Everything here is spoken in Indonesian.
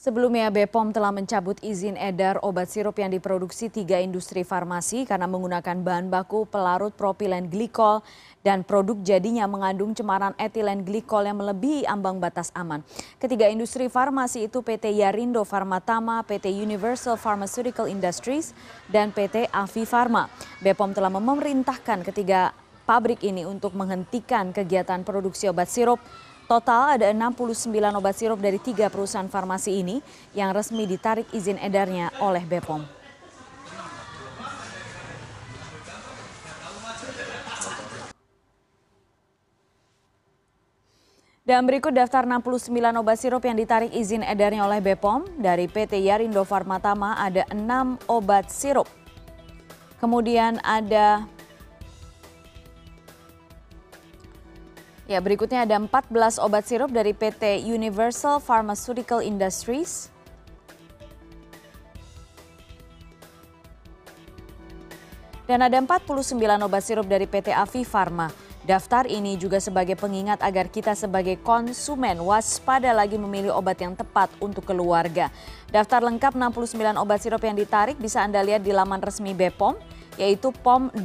Sebelumnya BPOM telah mencabut izin edar obat sirup yang diproduksi tiga industri farmasi karena menggunakan bahan baku pelarut propilen glikol dan produk jadinya mengandung cemaran etilen glikol yang melebihi ambang batas aman. Ketiga industri farmasi itu PT Yarindo Farmatama, PT Universal Pharmaceutical Industries, dan PT Avi Pharma. BPOM telah memerintahkan ketiga pabrik ini untuk menghentikan kegiatan produksi obat sirup Total ada 69 obat sirup dari tiga perusahaan farmasi ini yang resmi ditarik izin edarnya oleh BPOM. Dan berikut daftar 69 obat sirup yang ditarik izin edarnya oleh BPOM. Dari PT Yarindo Farmatama ada 6 obat sirup. Kemudian ada Ya, berikutnya ada 14 obat sirup dari PT Universal Pharmaceutical Industries. Dan ada 49 obat sirup dari PT Avi Pharma. Daftar ini juga sebagai pengingat agar kita sebagai konsumen waspada lagi memilih obat yang tepat untuk keluarga. Daftar lengkap 69 obat sirup yang ditarik bisa Anda lihat di laman resmi BPOM, yaitu pom.go.id.